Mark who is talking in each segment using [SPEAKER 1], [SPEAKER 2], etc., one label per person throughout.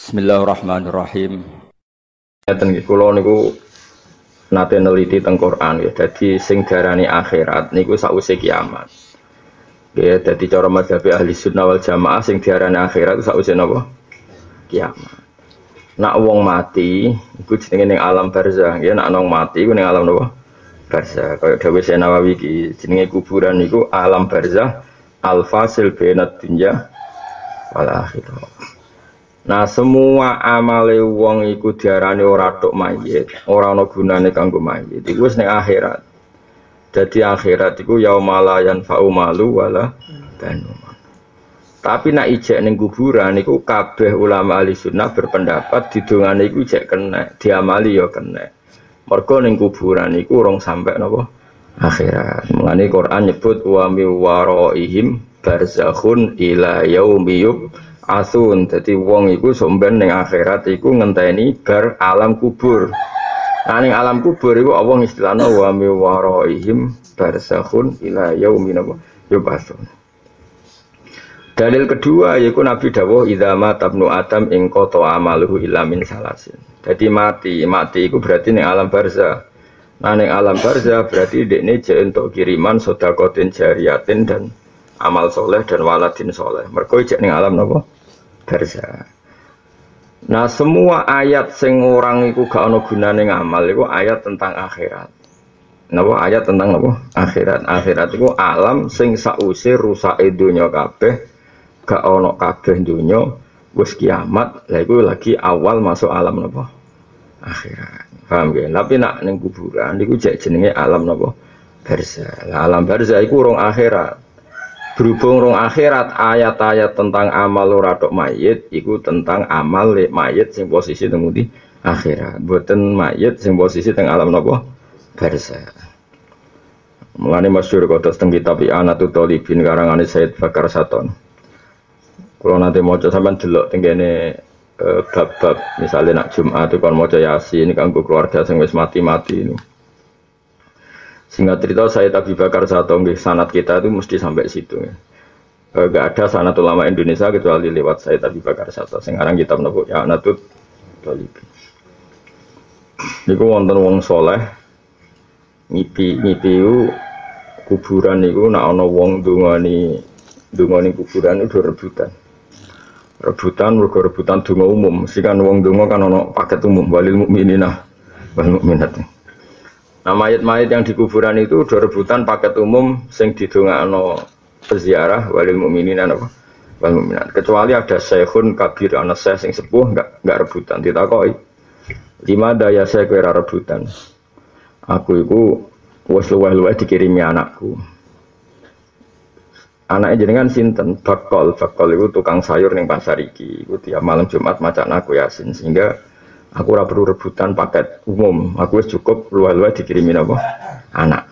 [SPEAKER 1] Bismillahirrahmanirrahim. Ngeten nggih kula niku nate neliti teng Quran ya. Dadi sing darani akhirat niku sakwise kiamat. Ya, dadi cara madzhab ahli sunnah wal jamaah sing diarani akhirat sakwise napa? Kiamat. Nak wong mati iku jenenge ning alam barzah, ya nak nong mati iku ning alam napa? Barzah. Kaya dawuh Nawawi iki jenenge kuburan niku alam barzah al-fasil bainad dunya wal akhirah. Nah semua amale wong iku diarani ora tok mayit, ora ana gunane kanggo mayit. Iku wis ning akhirat. Jadi akhirat iku yaumala yanfa'u malu wala banu. Tapi nak ijek ning kuburan iku kabeh ulama ahli sunnah berpendapat didongane iku ijek kena, diamali ya kena. Mergo ning kuburan iku urung sampai napa akhirat. Mulane Quran nyebut wa mi waraihim barzakhun ila yaumi asun jadi wong iku somben ning akhirat iku ngenteni bar alam kubur nah ning alam kubur iku Allah istilahna wa mi waraihim barzakhun ila yaumin yubasun Dalil kedua yaitu Nabi dawuh idza tabnu adam ing qata amaluhu illa min salasin. Jadi mati, mati itu berarti ning alam barzah. Nah ning alam barzah berarti dekne je untuk kiriman sedekatin jariyatin dan amal soleh dan waladin soleh. Mergo ijek ning alam napa? barza. Nah semua ayat sing orang iku gak ono gunane ngamal iku ayat tentang akhirat. Napa ayat tentang apa? Akhirat. Akhirat iku alam sing sause rusak donya kabeh, gak ono kabeh donya, wis kiamat, lha iku lagi awal masuk alam napa? Akhirat. Paham gak? Tapi nak ning kuburan niku jek jenenge alam napa? Barza. Lah alam barza iku urung akhirat berhubung rong akhirat ayat-ayat tentang amal ora mayit iku tentang amal mayit sing posisi akhirat. Buatan mayit sing posisi teng alam napa? Barza mulane masyhur kodos teng kitab Anatu Talibin karangane Said Bakar Saton. Kalau nanti mau sampean delok teng kene eh, bab-bab misalnya nak Jumat kan mau yasin kanggo keluarga sing wis mati-mati ini Singkat cerita saya Abi Bakar satu nggih sanat kita itu mesti sampai situ. Ya. E, gak ada sanat ulama Indonesia kecuali lewat saya Abi Bakar satu. Sekarang kita menemukan ya Natut Tolibi. Niku wonten wong soleh ngipi ngipi kuburan niku nak ana wong dungani dungani kuburan itu rebutan. Rebutan mergo rebutan donga umum. Mesti kan wong kan ana paket umum walil mukminina wal mukminat. Nah mayat-mayat yang di kuburan itu udah rebutan paket umum sing didongakno peziarah walil mukminin apa? Wal mukminat. Kecuali ada syekhun kabir ana syekh sing sepuh enggak enggak rebutan ditakoi. Lima daya saya kira rebutan. Aku itu wes luweh-luweh dikirimi anakku. Anaknya jenengan sinten bakol bakol itu tukang sayur ning pasar iki. Iku tiap malam Jumat macan aku yasin sehingga Aku ora perlu rebutan paket umum. Aku wis cukup luwe-luwe dikirimin apa? Anak.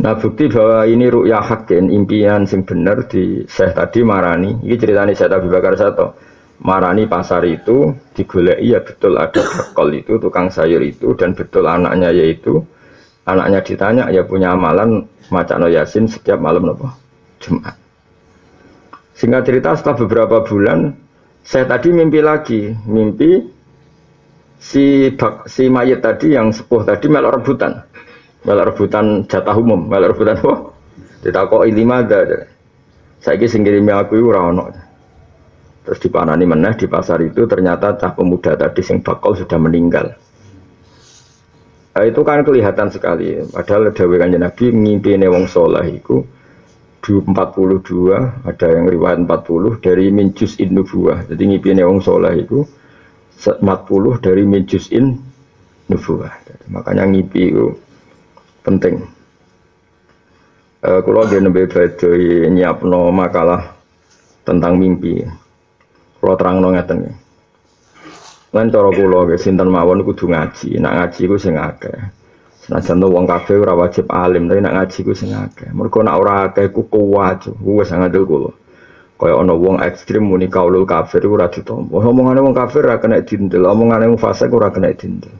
[SPEAKER 1] Nah bukti bahwa ini ru'ya hakin, impian sing bener di Syekh tadi marani. Ini ceritanya Syekh Abi Bakar Sato. Marani pasar itu digoleki ya betul ada bakal itu, tukang sayur itu dan betul anaknya yaitu anaknya ditanya ya punya amalan macam yasin setiap malam nopo Jumat. Singkat cerita setelah beberapa bulan saya tadi mimpi lagi, mimpi si bak, si mayat tadi yang sepuh tadi melok rebutan, melok rebutan jatah umum, melok rebutan apa? Ditakoi lima ada. Saya kira singgirimi aku itu rano. Terus dipanani meneh di pasar itu ternyata cah pemuda tadi sing bakal sudah meninggal. Nah, itu kan kelihatan sekali. Padahal dawe Nabi ngimpi wong soleh itu 42 ada yang riwayat 40 dari minjus in nubuah jadi ngipine wong soleh itu 40 dari minjus in nubuah jadi, makanya ngipi itu penting. Uh, kalau dia nembe badai nyiapno makalah tentang mimpi. Kalau terang no ngeten Lan cara kula sinten mawon kudu ngaji, nak ngaji ku sing akeh. Senajan to wong kafir ora wajib alim, tapi nak ngaji ku sing akeh. Mergo nak ora akeh ku kuwat, wis ngandel kula. Kaya ana wong ekstrim muni kaulul kafir ora ditampa. Omongane wong kafir ora kena dindel, omongane wong fasik ora kena dindel.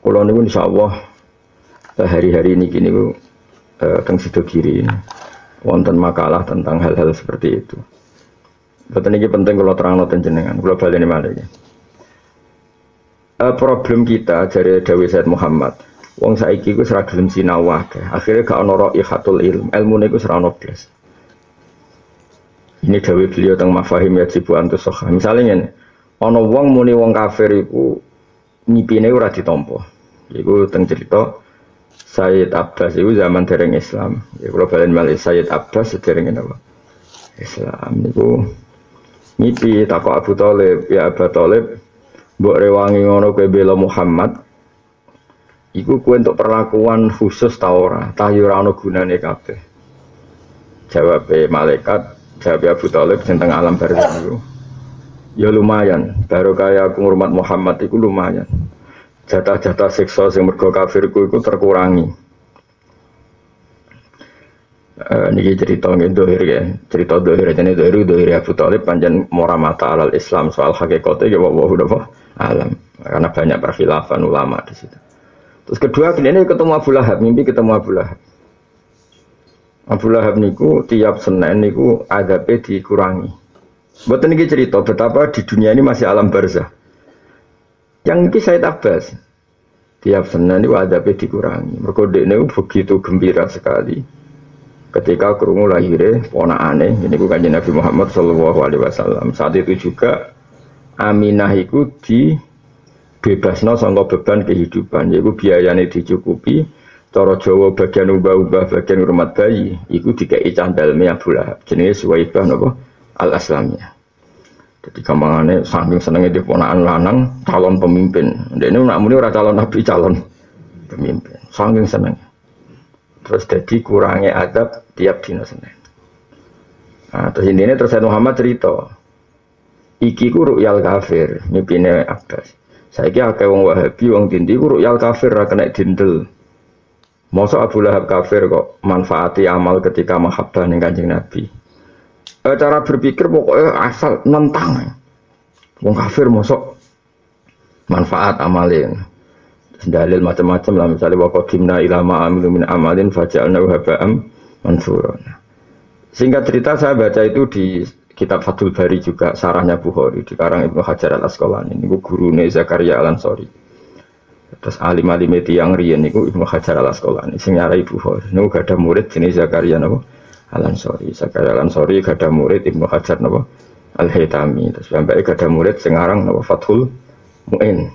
[SPEAKER 1] Kula niku insyaallah eh, hari-hari ini gini ku eh, teng sido kiri wonten makalah tentang hal-hal seperti itu. Betul ini penting kalau terang noten jenengan, kalau balik ini malah uh, problem kita dari Dewi Said Muhammad. Wong saiki ku serah gelem sinau Akhirnya gak ono ihatul ilm. Ilmu niku serah ono. Ini Dewi beliau tentang mafahim ya jibu antus soha. Misalnya ini, ono wong muni wong kafir iku nyipine ora ditompo. Iku teng cerita Sayyid Abbas itu zaman dereng Islam. Ya kalau balen malih Sayyid Abbas dereng apa? Islam niku ngipi takok Abu Thalib ya Abu Thalib mbok rewangi ngono kowe bela Muhammad iku kowe untuk perlakuan khusus ta ora? Ta yo ora ono gunane kabeh. Jawab malaikat jawab Abu Thalib tentang alam barzah itu ya lumayan baru kaya aku ngurmat Muhammad itu lumayan. Jatah-jatah siksa sing mergo kafirku itu terkurangi Uh, niki cerita nggih dohir ya. Cerita dohir jane dohir dohir Abu Thalib panjang mora mata alal Islam soal hakikatnya ya wa apa alam. Karena banyak perkhilafan ulama di situ. Terus kedua ini ketemu Abu Lahab, mimpi ketemu Abu Lahab. Abu Lahab niku tiap Senin niku adabe dikurangi. Buat ini cerita betapa di dunia ini masih alam barzah. Yang ini saya tabas. Tiap Senin niku adabe dikurangi. Mereka begitu gembira sekali ketika kerungu lahirnya aneh ini bukan Nabi Muhammad Shallallahu Alaihi Wasallam. Saat itu juga Aminah itu di bebasno sangka beban kehidupan yaitu biayanya dicukupi cara Jawa bagian ubah-ubah bagian rumah bayi itu dikai candal Abu Lahab jenis Suwaibah nopo al Aslamnya jadi kampangannya saking senengnya di ponaan lanang calon pemimpin. Ini nak muni ora calon nabi calon pemimpin. Saking senengnya terus jadi kurangnya adab tiap dina Senin. Nah, terus ini terus Muhammad cerita, iki ku ru'yal kafir, mimpinnya Abbas. Saya kira kayak wong Wahabi, wong Dindi ku ru'yal kafir kena dindel. Masa Abu Lahab kafir kok manfaati amal ketika mahabbah ning Kanjeng Nabi. E, cara berpikir pokoknya asal nentang. Wong kafir mosok manfaat amalin. Dalil macam-macam lah misalnya wa qadimna ila ma amilu min amalin faja'alna haba'am Mansur. Singkat cerita saya baca itu di kitab Fathul Bari juga sarahnya Bukhari di karang Ibnu Hajar al Asqalani ini guru Zakaria al Ansori. Terus alim alim itu yang rian itu Ibnu Hajar al Asqalani sing nyarai Bukhari. Ini gak ada murid jenis Zakaria nabo al Ansori. Zakaria al Ansori gak ada murid Ibnu Hajar nabo al Haytami. Terus sampai gak ada murid sekarang nabo Fathul Muin.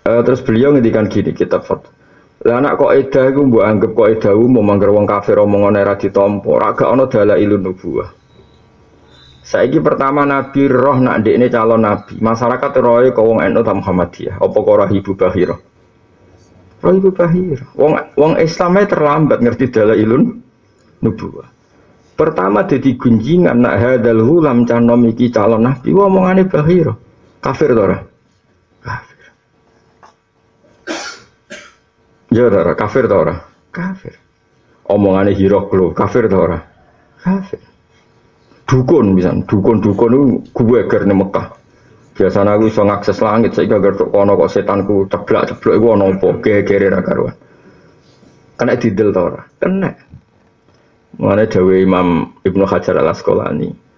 [SPEAKER 1] Uh, terus beliau ngedikan gini kitab Fathul lah anak kok edah iku mbok anggap kok edah umum mangger wong kafir omongan ora ditampa, ora gak ana dalailun nubuwah. Saiki pertama Nabi roh nak ndekne calon nabi. Masyarakat roe kok wong NU ta Muhammadiyah, apa kok roh ibu Bahira? Roh ibu Bahira. Wong wong Islamnya terlambat ngerti dalailun nubuwah. Pertama jadi gunjingan nak hadal hulam canom iki calon nabi, omongane Bahira. Kafir to? Ya ora kafir ta ora? Kafir. Omongane Hiroklo, kafir ta ora? Kafir. Dukun bisa, dukun-dukun itu gue ger ning Mekah. Biasanya aku iso ngakses langit, saya gak tok kono kok setanku ana apa gegere ra karuan. Kena didel ta ora? Kena. Mulane dawe Imam Ibnu Hajar Al Asqalani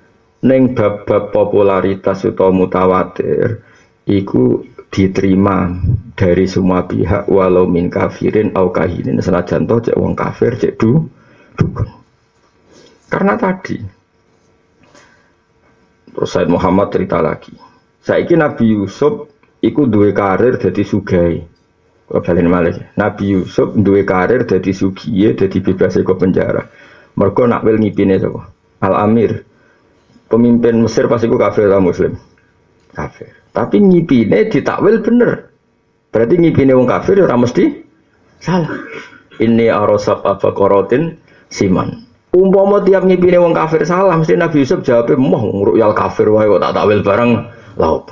[SPEAKER 1] ning bab-bab popularitas utawa mutawatir iku diterima dari semua pihak walau min kafirin au kahinin. Senajan toh cek wong kafir cek du dukun. Karena tadi terus Said Muhammad cerita lagi ingin Nabi Yusuf ikut dua karir jadi sugai. Balen malih? Nabi Yusuf dua karir jadi sugiye jadi bebas ke penjara. Mereka nak wil ngipine sapa? Al Amir. Pemimpin Mesir pasti kafir atau muslim? Kafir tapi ngipine ditakwil bener. Berarti ngipine wong kafir ora mesti salah. Ini arosab apa korotin siman. Umpama tiap ngipine wong kafir salah, mesti Nabi Yusuf jawabnya, moh ngruyal kafir wae kok tak takwil bareng laut.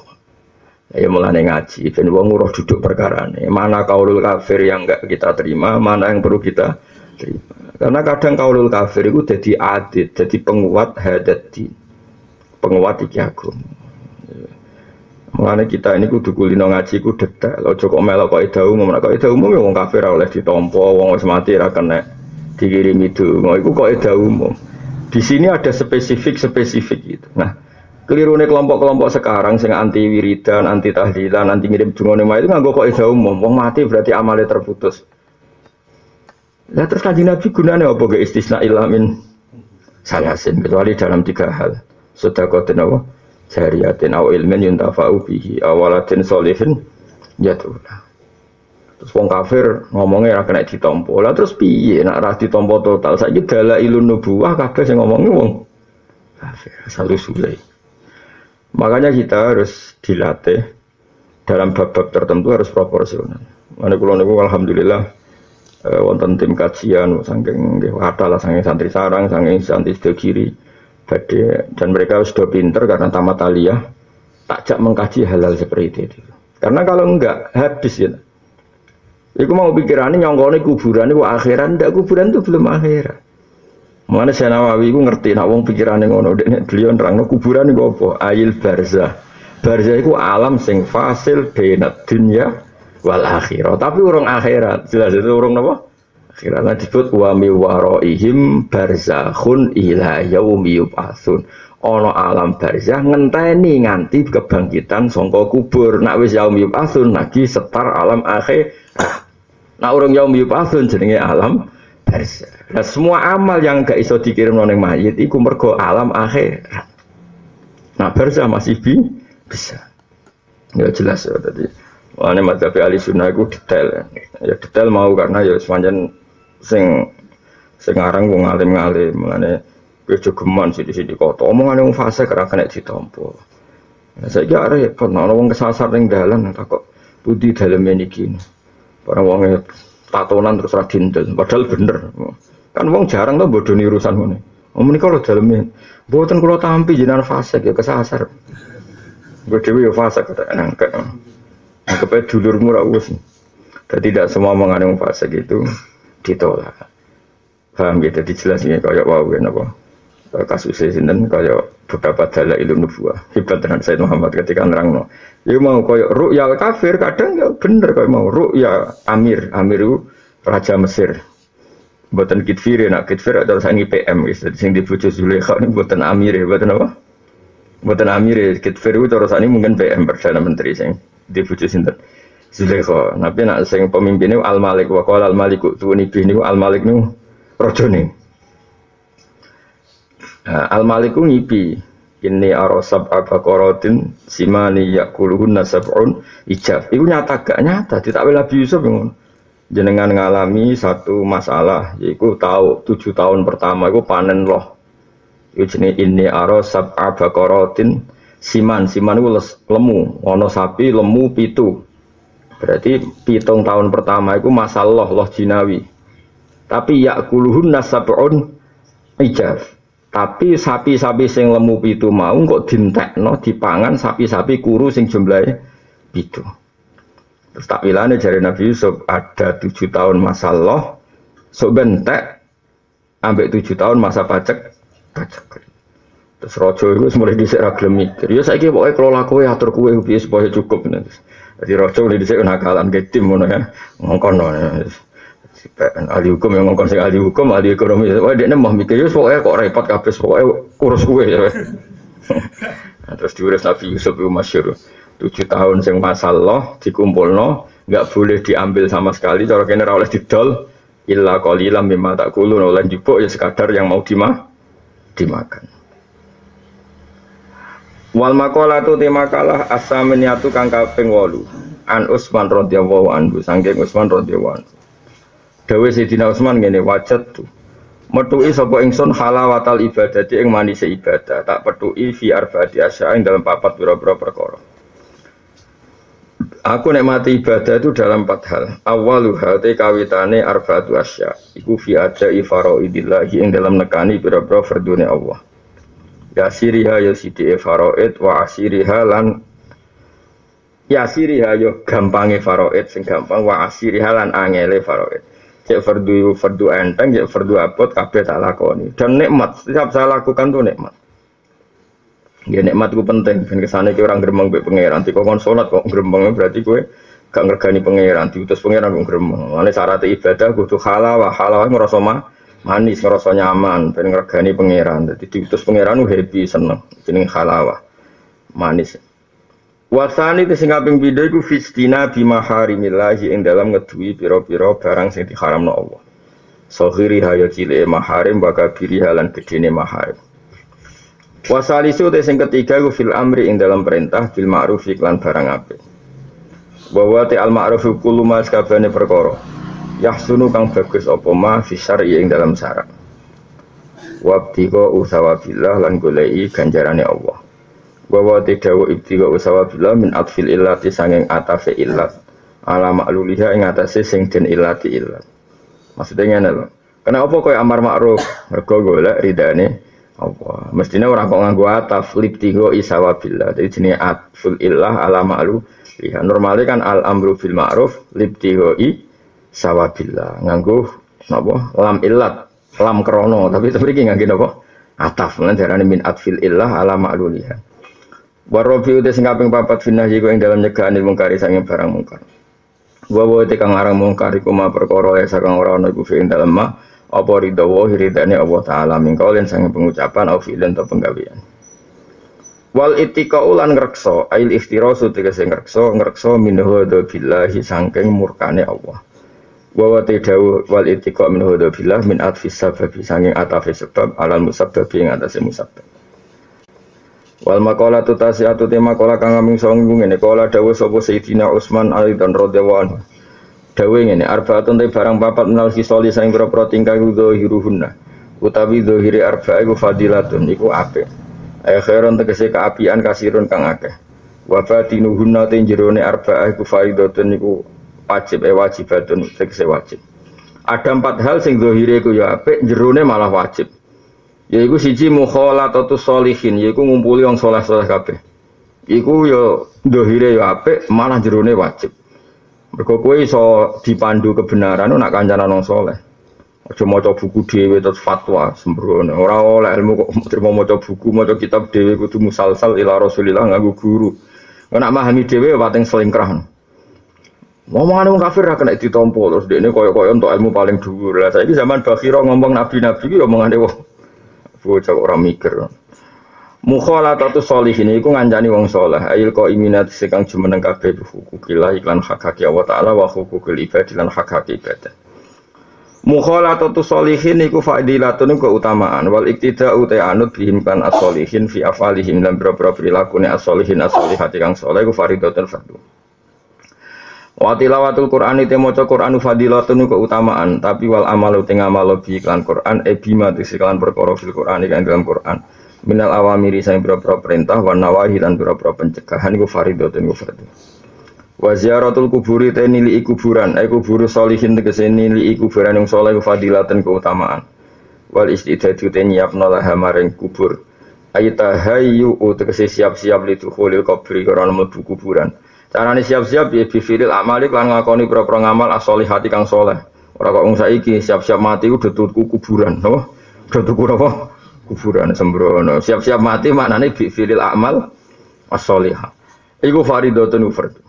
[SPEAKER 1] Ya mulane ngaji, ben wong nguruh duduk perkara ini. Mana kaulul kafir yang enggak kita terima, mana yang perlu kita terima. Karena kadang kaulul kafir itu jadi adit, jadi penguat hadat penguat iki agama. Mengenai kita ini kudu kulino ngaji ku detail. Ojo kok melok kok ida umum, kok ida umum ya wong kafir oleh ditompo, wong wis mati ra kena dikirimi donga. Iku kok ida umum. Di sini ada spesifik-spesifik gitu. Nah, keliru nih kelompok-kelompok sekarang sing anti wiridan, anti tahlilan, anti ngirim dungane itu nggak kok ida umum. Wong mati berarti amalnya terputus. Lah terus kanjeng Nabi gunanya apa gak istisna ilamin salasin kecuali dalam tiga hal. Sudah kau apa? Jariyatin aw ilmin yuntafa'u bihi awalatin solihin yatulah. Terus wong kafir ngomongnya ra kena ditompo. Lah terus piye nak ra ditompo total? Saiki ilun nubuwah kabeh sing ngomongnya wong kafir asal usule. Makanya kita harus dilatih dalam bab-bab tertentu harus proporsional. Mana kula niku alhamdulillah eh, wonten tim kajian saking nggih lah saking santri sarang, saking santri kiri badhe dan mereka sudah pinter karena tamat aliyah takjak mengkaji halal seperti itu. Karena kalau enggak habis ya. Iku mau pikirannya nyongkone kuburan itu akhiran, ndak kuburan itu belum akhirat. Mana saya Nawawi itu ngerti nak wong pikirannya ngono dene beliau nerangno kuburan itu apa? Ail barzah. Barzah itu alam sing fasil bainad dunya wal akhirat. Tapi orang akhirat, jelas itu orang apa? Akhirat disebut wa mi waraihim barzakhun ila yaumi yub'atsun. Ana alam barzah ngenteni nganti kebangkitan sangka kubur. Nak wis yaumi yub'atsun lagi setar alam akhir. Nak orang yaumi yub'atsun jenenge alam barzah. Nah, semua amal yang gak iso dikirim nang mayit iku mergo alam akhirat. Nah, barzah masih bi bisa. Ya jelas ya tadi. Ini madzhab ahli sunnah itu detail. Ya detail mau karena ya sepanjang sing sing aran wong alim-alim mengenai kejogeman sih di sini kota. Omongan yang fase karena kena ditompo. Ya, saya kira repot, nah, wong kesasar yang dalan kok budi dalam ini gini. Para wongnya tatonan terus radintel, padahal bener. Kan wong jarang tuh bodoh nih urusan ini. Om ini kalau dalamnya, buatan kalau tampi jinan fase ya kesasar. Gue dewi ya fase kata nangkep. Nangkep dulur murah us. Dan tidak semua mengandung fase gitu ditolak. Paham gitu, dijelasin kayak wow ya apa? Kasusnya sinten kayak beberapa dalil ilmu nubuah. Hebat dengan Said Muhammad ketika nerangno. Ya mau kayak ru'ya kafir kadang ya bener kayak mau. Ru'ya amir amiru raja Mesir. Buatan kitfir nak kitfir atau sangi PM gitu sing dibujuk Zulaikha ini buatan amir ya buatan apa? Buatan amir ya kitfir itu terus ini mungkin PM perdana menteri sing dibujuk sinten Zulaikha tapi nak sing pemimpinnya Al Malik. Wa qala Al Malik tuwani bih niku Al Malik niku rajane. Nah, Al Malik ngipi ini arosab abakorotin simani yakuluhun nasabun ijab. Itu nyata gak nyata. Tidak boleh Yusuf yang jenengan ngalami satu masalah yaitu tahu tujuh tahun pertama itu panen loh. Itu jenis ini arosab abakorotin siman. Siman itu lemu. Ono sapi lemu pitu berarti pitung tahun pertama itu masalah loh jinawi tapi yakuluhun nasabun ijab tapi sapi-sapi sing lemu pitu mau kok dintekno dipangan sapi-sapi kuru sing jumlahnya pitu Terus takwilane jari Nabi Yusuf ada tujuh tahun masa Allah, sok bentek, ambek tujuh tahun masa pajak, pajak. Terus rojo itu mulai disek ragilem mikir. Ya saya kira pokoknya kelola kue atur kue biar supaya cukup. Jadi rojo mulai disek nakalan ke tim mana ya, ngongkon ya. ahli hukum yang ngongkon sing ahli hukum, ahli ekonomi. Wah dia mau mikir, ya pokoknya kok repot kabeh, pokoknya kurus kue ya. Nah, terus diurus Nabi Yusuf itu masyur tujuh tahun sing masalah no nggak boleh diambil sama sekali cara kene oleh didol illa qalilan mimma takulun oleh jupuk ya sekadar yang mau dimah dimakan wal tu tema kalah asaminiatu kang kaping 8 an Usman radhiyallahu anhu saking Usman radhiyallahu anhu Dawe Sayyidina Usman ngene wajat tuh metuki sapa ingsun halawatal ibadati ing manise ibadah tak petuki fi arbaati asya ing dalam papat pira-pira perkara Aku nikmati ibadah itu dalam empat hal. Awaluha te kawitane arbaatu asya. Iku fi aja ifara'idillahi ing dalam nekani pira-pira fardune Allah. Ya siriha ya sidi faraid wa asiriha lan ya siriha yo ya gampange faraid sing gampang wa asiriha lan angele faraid. Cek fardu fardu enteng, cek fardu abot kabeh tak lakoni. Dan nikmat, setiap saya lakukan tuh nikmat. Ya nikmat ku penting, ben kesane ki orang gremeng mbek pangeran, kok kon salat kok gremeng berarti kowe gak ngergani pangeran, diutus pangeran kok gremeng. Mane syarat ibadah kudu halal wa halal ngrasa mah manis ngerasa nyaman ben ngregani pangeran dadi diutus pangeran happy seneng jeneng halawah manis Wasani itu sing kaping pindho iku fistina bi maharimillahi ing dalam ngedui pira-pira barang sing diharamno Allah. Sohiri hayo cilik maharim baka biri halan gedene maharim. Wasalisu te sing ketiga iku fil amri ing dalam perintah bil ma'ruf iklan barang apik. Bahwa te al ma'ruf kullu ma sakabane perkara. Yahsunu kang bagus apa ma fi syar'i ing dalam syarat. Wabtiqa usawabillah lan golei ganjarane Allah. Bahwa tidak ibtiga usawa bila min atfil illati sanging atafe illat. Ala makluliha ing atase sing den illati illat. Maksudnya ngene lho kenapa koyo amar makruf mergo golek ridane apa mestinya orang kok nganggo ataf libtigo isawa bila jadi jenis atful illah ala maklu liha normalnya kan al amru fil ma'ruf libtigo i sawabillah nganggo napa? Lam illat lam krono. Tapi tapi iki nganggo napa? Ataf. Lan darane min atfil illah ala makluliha Warobi udah sing kaping papat finah jiku yang dalam nyegahan ilmu kari sanging barang mungkar. Wa wa te kang arang mungkar iku ma perkara ya sakang ora ana iku fi'in dalem ma. Apa ridha wa ridane Allah taala min kaulin sanging pengucapan au fi'lan ta penggawean. Wal itika ulan ngrekso ail iftirasu tegese ngrekso ngrekso min hada billahi sangking murkane Allah. Wa wa te dawu wal itika min hada billah min atfis sababi sanging atafe sebab alal musabbabi ing atase musabbab. Wal makola tu tasiatu tema kola kang aming song ngene kola dawuh sapa Sayyidina Utsman Ali dan radhiyallahu anhu. Dawuh ngene arbaatun te barang papat menal kisoli saing pira-pira tingkah hiruhunna. Utawi dzahiri arba'a iku fadilatun iku apik. Akhiran tegese keapian kasirun kang akeh. Wa batinuhunna te arba'a iku faridatun iku wajib eh wajibatun tegese wajib. Ada empat hal sing dzahire iku ya apik, jerone malah wajib. Yaiku siji mukhalatatu sholihin, yaiku ngumpuli wong saleh-saleh kabeh. Iku yo dohire yo apik, malah jerone wajib. Mergo kowe iso dipandu kebenaran nak kancanan wong saleh. Aja maca buku dhewe terus fatwa sembrono. Ora oleh ilmu kok terima maca buku, maca kitab dhewe kudu musalsal ila Rasulillah nganggo guru. Nek memahami dhewe pating selingkrah. Ngomongan wong kafir ra kena ditompo terus dekne koyo-koyo untuk ilmu paling dhuwur. Lah saiki zaman Bakhira ngomong nabi-nabi ki omongane wong bocah orang mikir. Atau solihin iku ngancani wong soleh ail kau iminat sekang jumeneng kabeh hukukillah iklan hak hak Allah taala wa hukukil ibad lan hak hak ibadah. Atau solihin iku fadilatun keutamaan. Wal iktida utai anut bihim kan as-solihin fi afalihim dan berapa perilaku as-solihin as-solihati kang soleh iku faridatun fardu Wa tilawatul Qur'an itu maca Qur'anu fadilatun keutamaan, tapi wal amalu teng amal bi iklan Qur'an e bima tiklan perkara fil Qur'an kan dalam Qur'an. Minal awamiri sang pira-pira perintah wa nawahi lan pira-pira pencegahan iku faridatun iku fardhu. Wa ziyaratul kuburi te nili kuburan, e kuburu solihin tegese nili kuburan yang saleh fadilatun keutamaan. Wal istidadu te nyiapno laha maring kubur. Ayatahayu tegese siap-siap litu-khulil kubri karena mlebu kuburan. Carane siap-siap ya bifilil amali lan ngakoni pira-pira ngamal as-solihati kang soleh. Ora kok saiki siap-siap mati udah tuku kuburan, no? Udah tuku apa? Kuburan sembrono. Siap-siap mati maknane bifilil amal as-solihah. Iku faridatun fardhu.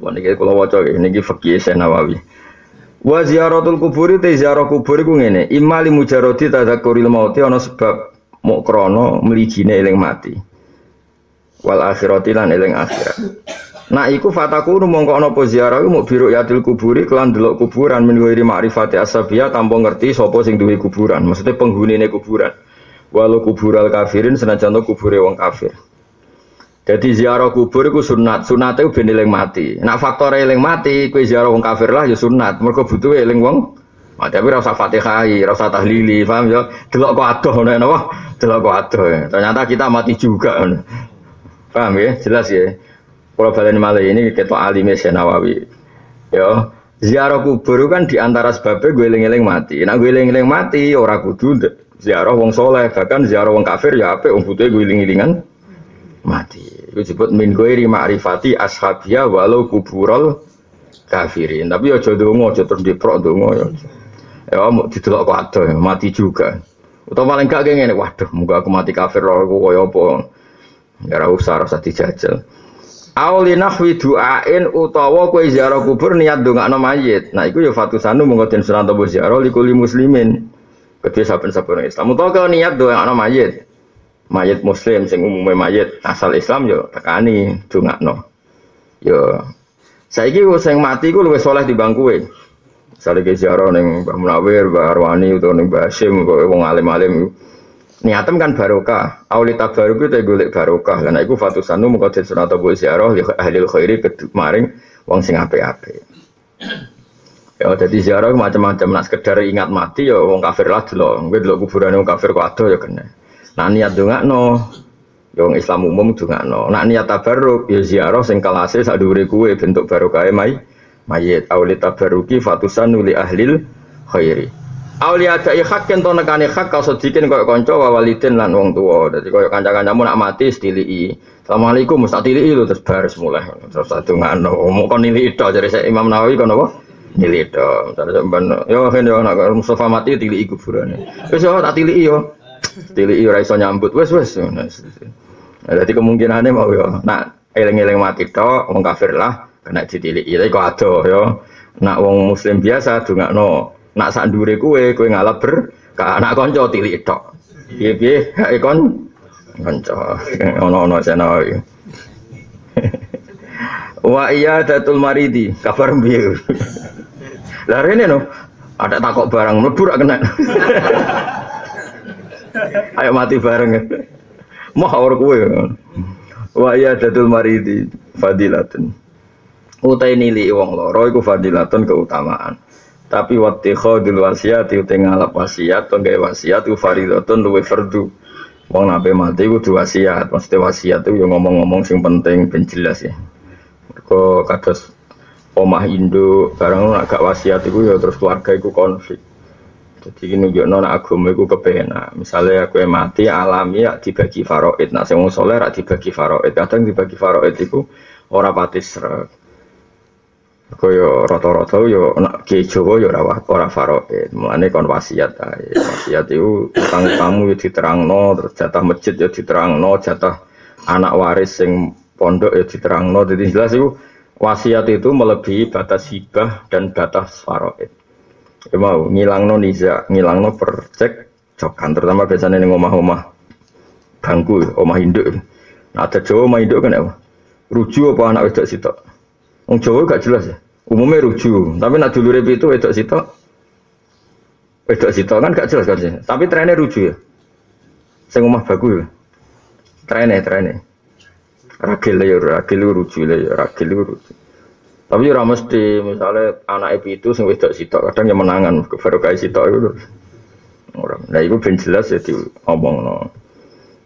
[SPEAKER 1] Wah niki kula waca niki fikih Nawawi. Wa ziyaratul kuburi te ziarah kubur iku ngene, imali mujarradi tadzakuril mauti ana sebab mok krana mligine eling mati wal akhirati lan eling akhirat. Nah iku fataku mongko ana apa ziarah mau biru yatil kuburi kelan delok kuburan min ghairi ma'rifati asabiyah tanpa ngerti sapa sing duwe kuburan. Maksudnya penghunine kuburan. Walau kubural kafirin senajan kubure wong kafir. Jadi ziarah kubur itu sunat, sunat itu ben eling mati. Nak faktor eling mati, kue ziarah wong kafir lah ya sunat. Mereka butuh eling wong mati. Tapi rasa fatihai, rasa tahlili, paham ya? Delok kok adoh, napa? Delok kok adoh. Ternyata kita mati juga. Paham ya? Jelas ya. Kalau balen malah ini ketua alim Nawawi. Ya, ziarah kubur kan di antara sebabnya gue eling-eling mati. Nah gue eling-eling mati orang kudu ziarah wong soleh bahkan ziarah wong kafir ya apa wong butuh gue eling-elingan mati. Itu disebut min gue ma'rifati ashabia walau kuburol kafirin. Tapi ya jodoh ngo, jodoh terus diprok dongo ya. Ya mau didelok kok mati juga. Atau paling gak kayak waduh, muka aku mati kafir loh, aku koyo apa. Ya ora usah rasa dijajal. Auli nahwi du'ain utawa kowe ziarah kubur niat ndongakno mayit. Nah iku ya fatusanu monggo den sunat apa ziarah likuli muslimin. Kedhe saben-saben Islam utawa kowe niat ndongakno mayit. Mayit muslim sing umume mayit asal Islam yo ya tekani ndongakno. Yo ya. saiki sing mati ku luwih saleh timbang kowe. Sale ke ziarah ning Mbah Munawir, Mbah Arwani utawa ning Mbah Hasyim wong alim-alim niatem kan barokah. Auli tabaruk itu golek barokah. Karena itu fatusanu muka den sunat abu ziarah li ahli khairi maring wong sing apik-apik. Ya jadi ziarah macam-macam. Nak sekedar ingat mati ya wong kafir lah dulu. Gue dulu kuburan wong kafir kok ada ya kena. Nah niat no ya wong Islam umum no nak niat tabaruk ya ziarah sing kelase sak dhuwure kuwe bentuk barokah mai mayit. Auli tabaruki fatusan li ahli khairi Aulia ada hak yang to nekane hak kau sedikin kau konco wawalidin lan wong tua. Jadi kau kanca-kancamu nak mati stili Assalamualaikum mesti tilii lu terus baris mulai. Terus satu ngano mau kon nili itu jadi saya Imam Nawawi kon apa? Nili itu. Terus ben yo kan yo nak Mustafa mati tilii kuburan. Wis yo tak tilii yo. Tilii ora iso nyambut wes wes. Nah, jadi kemungkinannya mau yo nak eling-eling mati to wong kafir lah kena ditilii. Tapi kok ada yo. Nak wong muslim biasa no nak sak ndure kowe kowe ngalap ber anak kanca tilik tok. Piye-piye hake kon? Kanca. Ono-ono sena wa iya datul maridi. Kabar piye? Lah rene no ada takok barang mlebu ra kena. Ayo mati bareng. Mau ora kowe. Wa iya datul maridi fadilatun. Utai nili wong loro iku fadilatun keutamaan tapi waktu khodil wasiat itu ngalap wasiat gak wasiat itu faridatun luwe fardu. Wong nabe mati itu wasiat maksudnya wasiat itu yang ngomong-ngomong sing penting ben jelas ya. Kok kados omah Indo barang agak wasiat itu ya terus keluarga itu konflik. Jadi ini juga nona agama itu kepena misalnya aku yang mati alami ya dibagi faroid. Nah saya mau soleh dibagi faroid. Kadang dibagi faroid itu orang pati serak Kaya rata-rata yo nak ke Jawa yo ora ora faraid. Mulane kon wasiat ae. Wasiat itu utang kamu yo diterangno, terus jatah masjid yo diterangno, jatah anak waris sing pondok yo diterangno. Jadi jelas itu wasiat itu melebihi batas hibah dan batas faraid. Ya mau ngilangno niza, ngilangno percek cokan terutama biasanya ning omah-omah bangku, omah induk. Nah, ada Jawa omah induk kan apa? Rujuk apa anak wedok sitok? Wong Jawa gak jelas ya. Umumnya ruju, tapi nak dulu itu wedok sitok. Wedok sitok kan gak jelas kan. Tapi trennya ruju ya. Saya ngomah bagus ya. Trennya, trennya. Ragil ya, ragil ruju ya, ragil ruju. Tapi ora mesti misalnya anak itu sing wedok sitok kadang yang menangan baru kayak sitok itu. Orang. Nah itu ben jelas ya diomong no.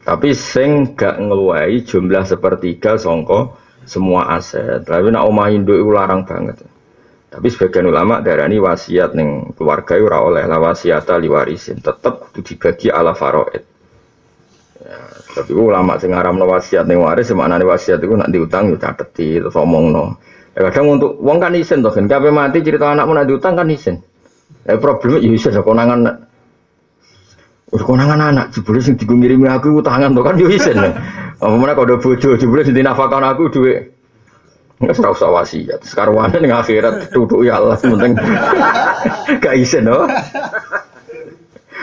[SPEAKER 1] Tapi sing gak ngeluai jumlah sepertiga songko semua aset. Tapi nak omah induk itu larang banget. Tapi sebagian ulama darani wasiat neng keluarga itu oleh lah wasiat ali warisin tetap itu dibagi ala faroid. Ya, tapi ulama sing ngaram wasiat neng waris mana wasiat itu nak diutang ya cateti terus omong no. Ya, kadang untuk uang kan isen toh kan, kape mati cerita anakmu nak diutang kan isen. Ya problemnya ya isen konangan Wis konangan anak jebule sing digo ngirimi aku utangan to kan yo isen. Apa mana kalau bojo jebule sing dinafkakan aku duit. Nggak usah usah wasiat. Sekarang wanda ning akhirat duduk ya Allah penting gak loh.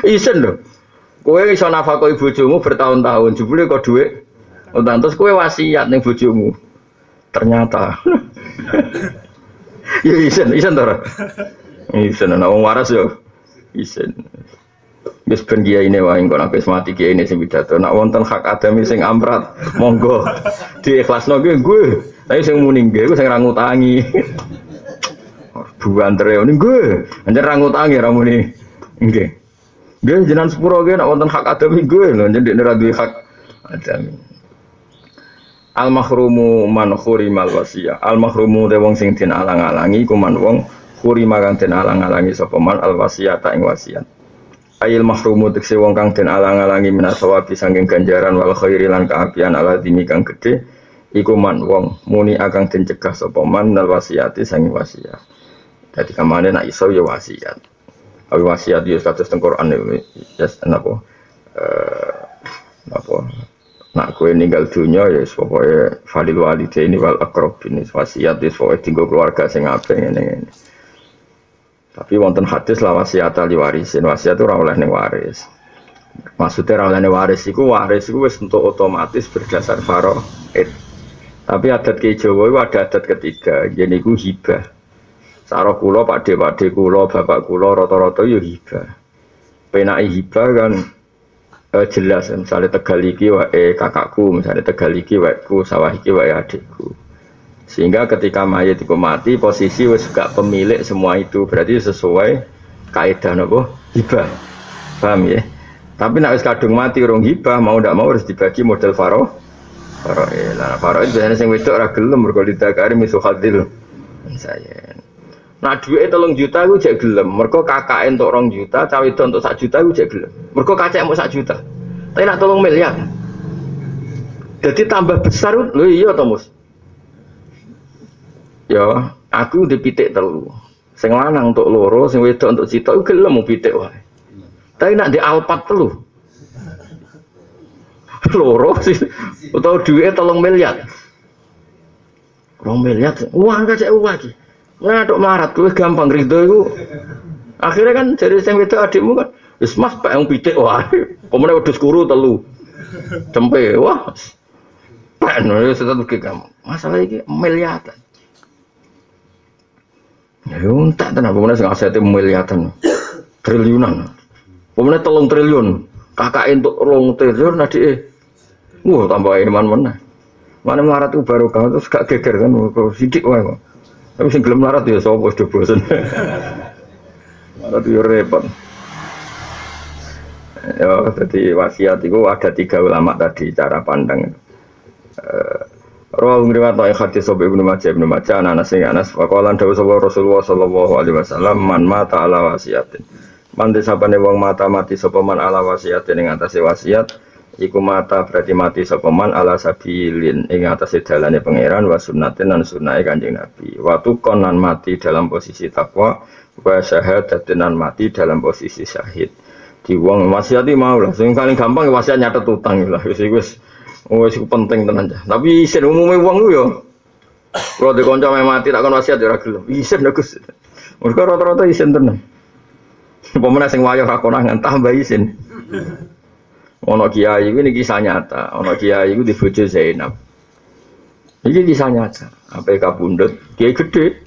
[SPEAKER 1] Isen loh. Kowe iso nafkahi bojomu bertahun-tahun jebule kok duit. Utang terus kowe wasiat ning bojomu. Ternyata ya isen, isen to. Isen ana waras yo. Isen. Wis ben ini wae engko nek mati kiai sing pidato. Nak wonten hak adami sing amrat, monggo diikhlasno nggih gue. Tapi sing muni nggih gue sing ra ngutangi. Buan tere ini gue. Anjen ra ngutangi ra muni nggih. Nggih jenengan sepuro nggih nak wonten hak adami gue lho jeneng ra duwe hak adami. Al mahrumu man khurimal wasiyah. Al mahrumu de wong sing den alang-alangi ku man wong khurima den alang-alangi sapa man al wasiyata ing wasiat. Ail mahrumu tekse wong kang den alang-alangi minasawabi sanging ganjaran wal khairi lan kaapian ala dini kang gede iku man wong muni akan den cegah sapa man nal wasiati sanging wasiat. Dadi kamane nak iso ya wasiat. Awi wasiat ya status teng Quran ya napa? Eh napa? Nak kue ninggal dunia ya pokoknya falil walide ini wal akrobin wasiat itu pokoknya tinggal keluarga sing apa ini, ini. Tapi wonten hadis lah wasiat ali warisin wasiat itu oleh ning waris. Maksudnya oleh ning waris itu waris itu wis untuk otomatis berdasar faraid. Tapi adat ke Jawa itu ada adat ketiga, jadi itu hibah. Saro kulo, pakde pakde kulo, bapak kulo, roto-roto yo hibah. Penai hibah kan eh, jelas, misalnya tegal iki wae kakakku, misalnya tegal iki ku, sawah iki wae adikku. Sehingga ketika mayat itu mati, posisi wis gak pemilik semua itu, berarti sesuai kaidah nopo hibah. Paham ya? Tapi nak wis kadung mati orang hibah, mau ndak mau harus dibagi model faro Faraid. Nah, faraid biasanya sing wedok ora gelem mergo misu hadil. Saya. Nah duit tolong juta gue cek gelem. Mergo kakak entuk rong juta, cawe itu untuk sak juta gue cek gelem. Mergo kacek mau sak juta. Tapi nak tolong miliar. Jadi tambah besar lho iya to Mus. Ya, aku dipitik telu. Sing lanang untuk loro, sing wedok untuk cita gelem mau pitik wae. Tapi nak di alpat telu. Loro sih. Atau duit tolong miliar. Tolong miliar uang cek uang lagi ngaduk marat gue gampang ridho itu akhirnya kan jadi yang itu adikmu kan wis mas pak yang pitik wah kemudian udah kuru telu? Cempe wah. Pen itu tetap kamu masalah ini miliaran ya untak tenan kemudian sing asetnya miliaran triliunan kemudian tolong triliun kakak untuk rong triliun eh Wah, tambah iman mana? Mana melarat itu baru kau terus gak geger kan? Sidik wae kok. Tapi sing gelem melarat ya sapa sudah bosen. Melarat yo repot. Ya, jadi wasiat itu ada tiga ulama tadi cara pandang. Uh, Rawal ngriwat yang hadis sobe ibnu Majah ibnu Majah anak sing anas faqalan dawuh sapa Rasulullah sallallahu alaihi wasallam man mata ala wasiatin. Man desapane wong mata mati sapa man ala wasiatin ing atase wasiat Iku mata berarti mati sopeman ala sabilin ing atas dalane pangeran wa sunnatin dan sunnah kanjeng Nabi. Waktu konan mati dalam posisi takwa wa syahadatin mati dalam posisi syahid. Di wong wasiati mau lah. Sing paling gampang wasiat nyatet utang lah. Wis wis wis penting tenan. Tapi isin umume wong lu yo. Kalau di konco mati tak kon wasiat ya gelem. Isin Gus. Mergo rata-rata isin tenan. Pemenang sing wayo ra konangan tambah isin. Ono kiai ini kisah nyata. Ono kiai itu di bojo Zainab. Ini kisah nyata. Apa kabundut? Kiai gede.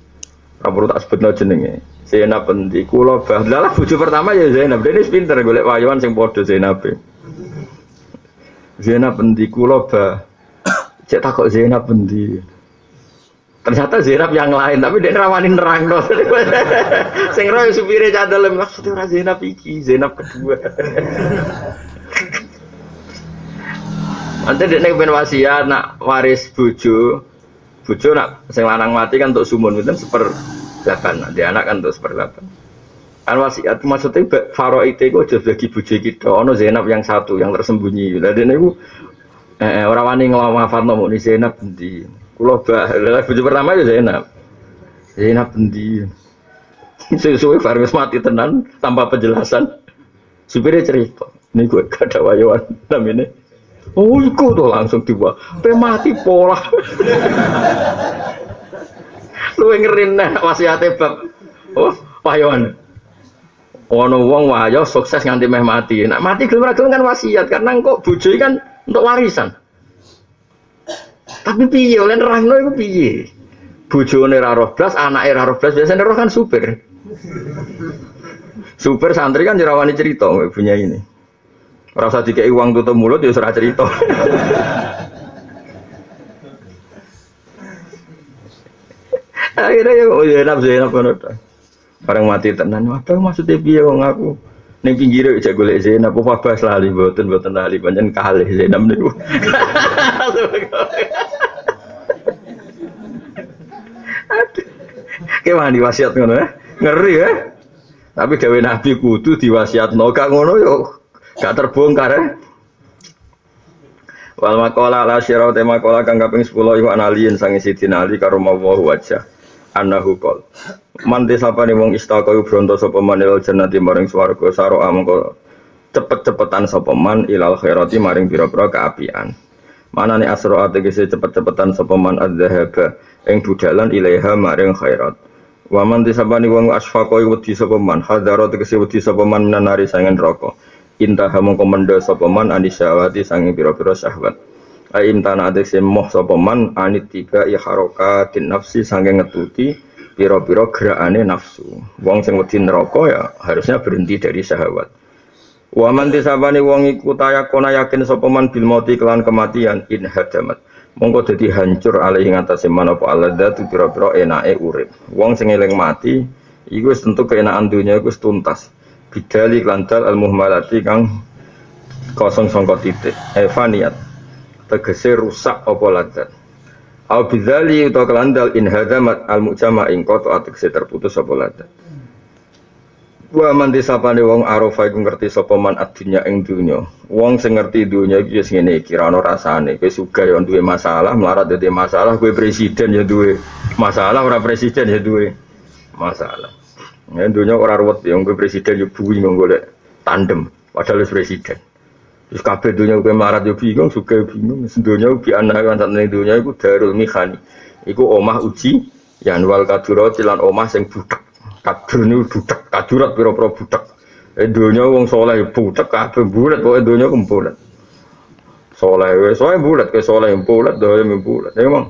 [SPEAKER 1] Kamu tak sebut jenenge. Zainab pendi. Kulo bah. Lah bojo pertama ya Zainab. Dia ini pinter golek wayuan sing podo Zainab. Zainab pendi. Kulo bah. Cek takut Zainab pendi. Ternyata Zainab yang lain, tapi dia rawanin nerang no. Sing roy supire cadel maksudnya ora Zainab iki, Zainab kedua. Nanti dia pengen wasiat nak waris bujo, bujo nak sing lanang mati kan untuk sumun itu seper delapan, nanti anak kan untuk seper delapan. Kan wasiat maksudnya faro itu kok jadi bagi bujo kita, ono Zainab yang satu yang tersembunyi. Jadi ini eh, orang wani ngelawan wafat nomu ini Zainab di Kulo bah, bujo pertama itu Zainab. Zainab di sesuai Faris mati tenan tanpa penjelasan. Supirnya cerita, ini gue gak ada wayuan namanya. Oh, iku tuh langsung tiba. Pe mati pola. Lu ngerin nah wasiate bab. Oh, payon. Ono wong wayo sukses nganti meh mati. Nak mati gelem gelem kan wasiat karena kok bojo kan untuk warisan. Tapi piye oleh nerangno iku piye? Bojone ra roh blas, anake ra roh blas, biasane roh kan super. Super santri kan jerawani cerita punya ini. Rasa dikei uang tutup mulut ya serah cerita. Akhirnya ya oh ya nafsu ya nafsu Barang mati tenan, apa maksudnya piye wong aku? Ning pinggir aja golek Zainab apa bahas lali mboten mboten lali pancen kalih Zainab niku. Kayak mandi wasiat ngono ya. Ngeri ya. Tapi gawe Nabi kudu diwasiatno gak ngono yo gak terbongkar ya. Wal makola la syirau te makola kang kaping 10 iku analiin sangi sidin ali karo wajah. Anahu qol. Man desapane wong istaka bronto sapa man ilal jannati maring swarga saro amangka cepet-cepetan sapa man ilal khairati maring pira-pira kaapian. Mana nih asro ategese cepet-cepetan sopeman adzahaba ing budalan ilaiha maring khairat. Waman disabani wong asfaqo wedi sopeman hadaro tegese wedi sopeman minanari sangen rokok. Intaha mongko mendha sopeman anisyawati sangen pira-pira syahwat. Ain tanah ategese moh sopeman anit tiba ya harokatin nafsi sangen ngetuti pira-pira gerakane nafsu. Wong sing wedi neraka ya harusnya berhenti dari syahwat. Wa man tisabani wong iku tayakona yakin sapa man bil mauti kelan kematian in hadamat. Monggo dadi hancur alih ing atase man apa aladzatu pira-pira enake urip. Wong sing eling mati iku wis tentu keenakan dunya iku tuntas. Bidali klantal al muhmalati kang kosong sangka titik. Evaniat tegese rusak apa ladzat. Au bidzali utawa kelandal in hadamat al mujama ing qata tegese terputus apa ladzat. Wa man disapane wong arofa iku ngerti sapa man adunya ing dunya. Wong sing ngerti dunya iki wis ngene iki ra ono rasane. Kowe sugih ya duwe masalah, melarat dadi masalah, kowe presiden ya duwe masalah, ora presiden ya duwe masalah. Ya dunya ora ruwet ya kowe presiden ya bingung golek tandem padahal presiden. Terus kabeh dunya kowe melarat ya bingung, sugih bingung. Dunya bi anak kan sak dunya iku darul mihani. Iku omah uji yanwal kadura lan omah sing budek kadur ini budak, kadurat pira-pira budak. Eh dunia wong soleh budak kabeh bulat pokoke dunia ku bulat. Soleh soleh bulat ke soleh bulat dolim bulat. Ya mong.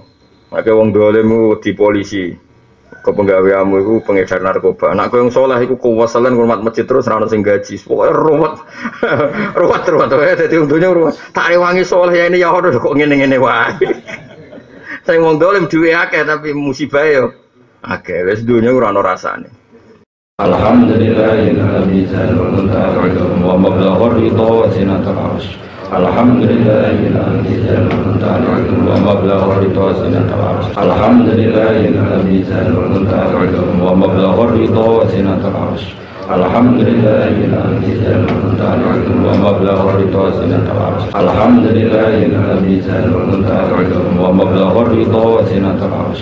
[SPEAKER 1] Maka wong dolim di polisi kepenggaweanmu iku pengedar narkoba. Nak kowe yang saleh iku kuwasalan hormat masjid terus ora sing gaji. Pokoke ruwet. ruwet ruwet ya dadi untungnya ruwet. Tak rewangi saleh ya ini ya ono kok ngene-ngene wae. Sing wong dolim duwe akeh tapi musibah yo akeh. wes dunia kurang ono nih.
[SPEAKER 2] Alhamdulillahilladzi ja'ala lana al-'ilma wa mablagha ar-ridha wa zinatal. الحمد لله الذي زال المنتهى ومبلغ الرضا وزنة العرش الحمد لله الذي زال المنتهى ومبلغ الرضا وزنة العرش الحمد لله الذي زال المنتهى ومبلغ الرضا وزنة العرش الحمد لله الذي زال المنتهى ومبلغ الرضا وزنة العرش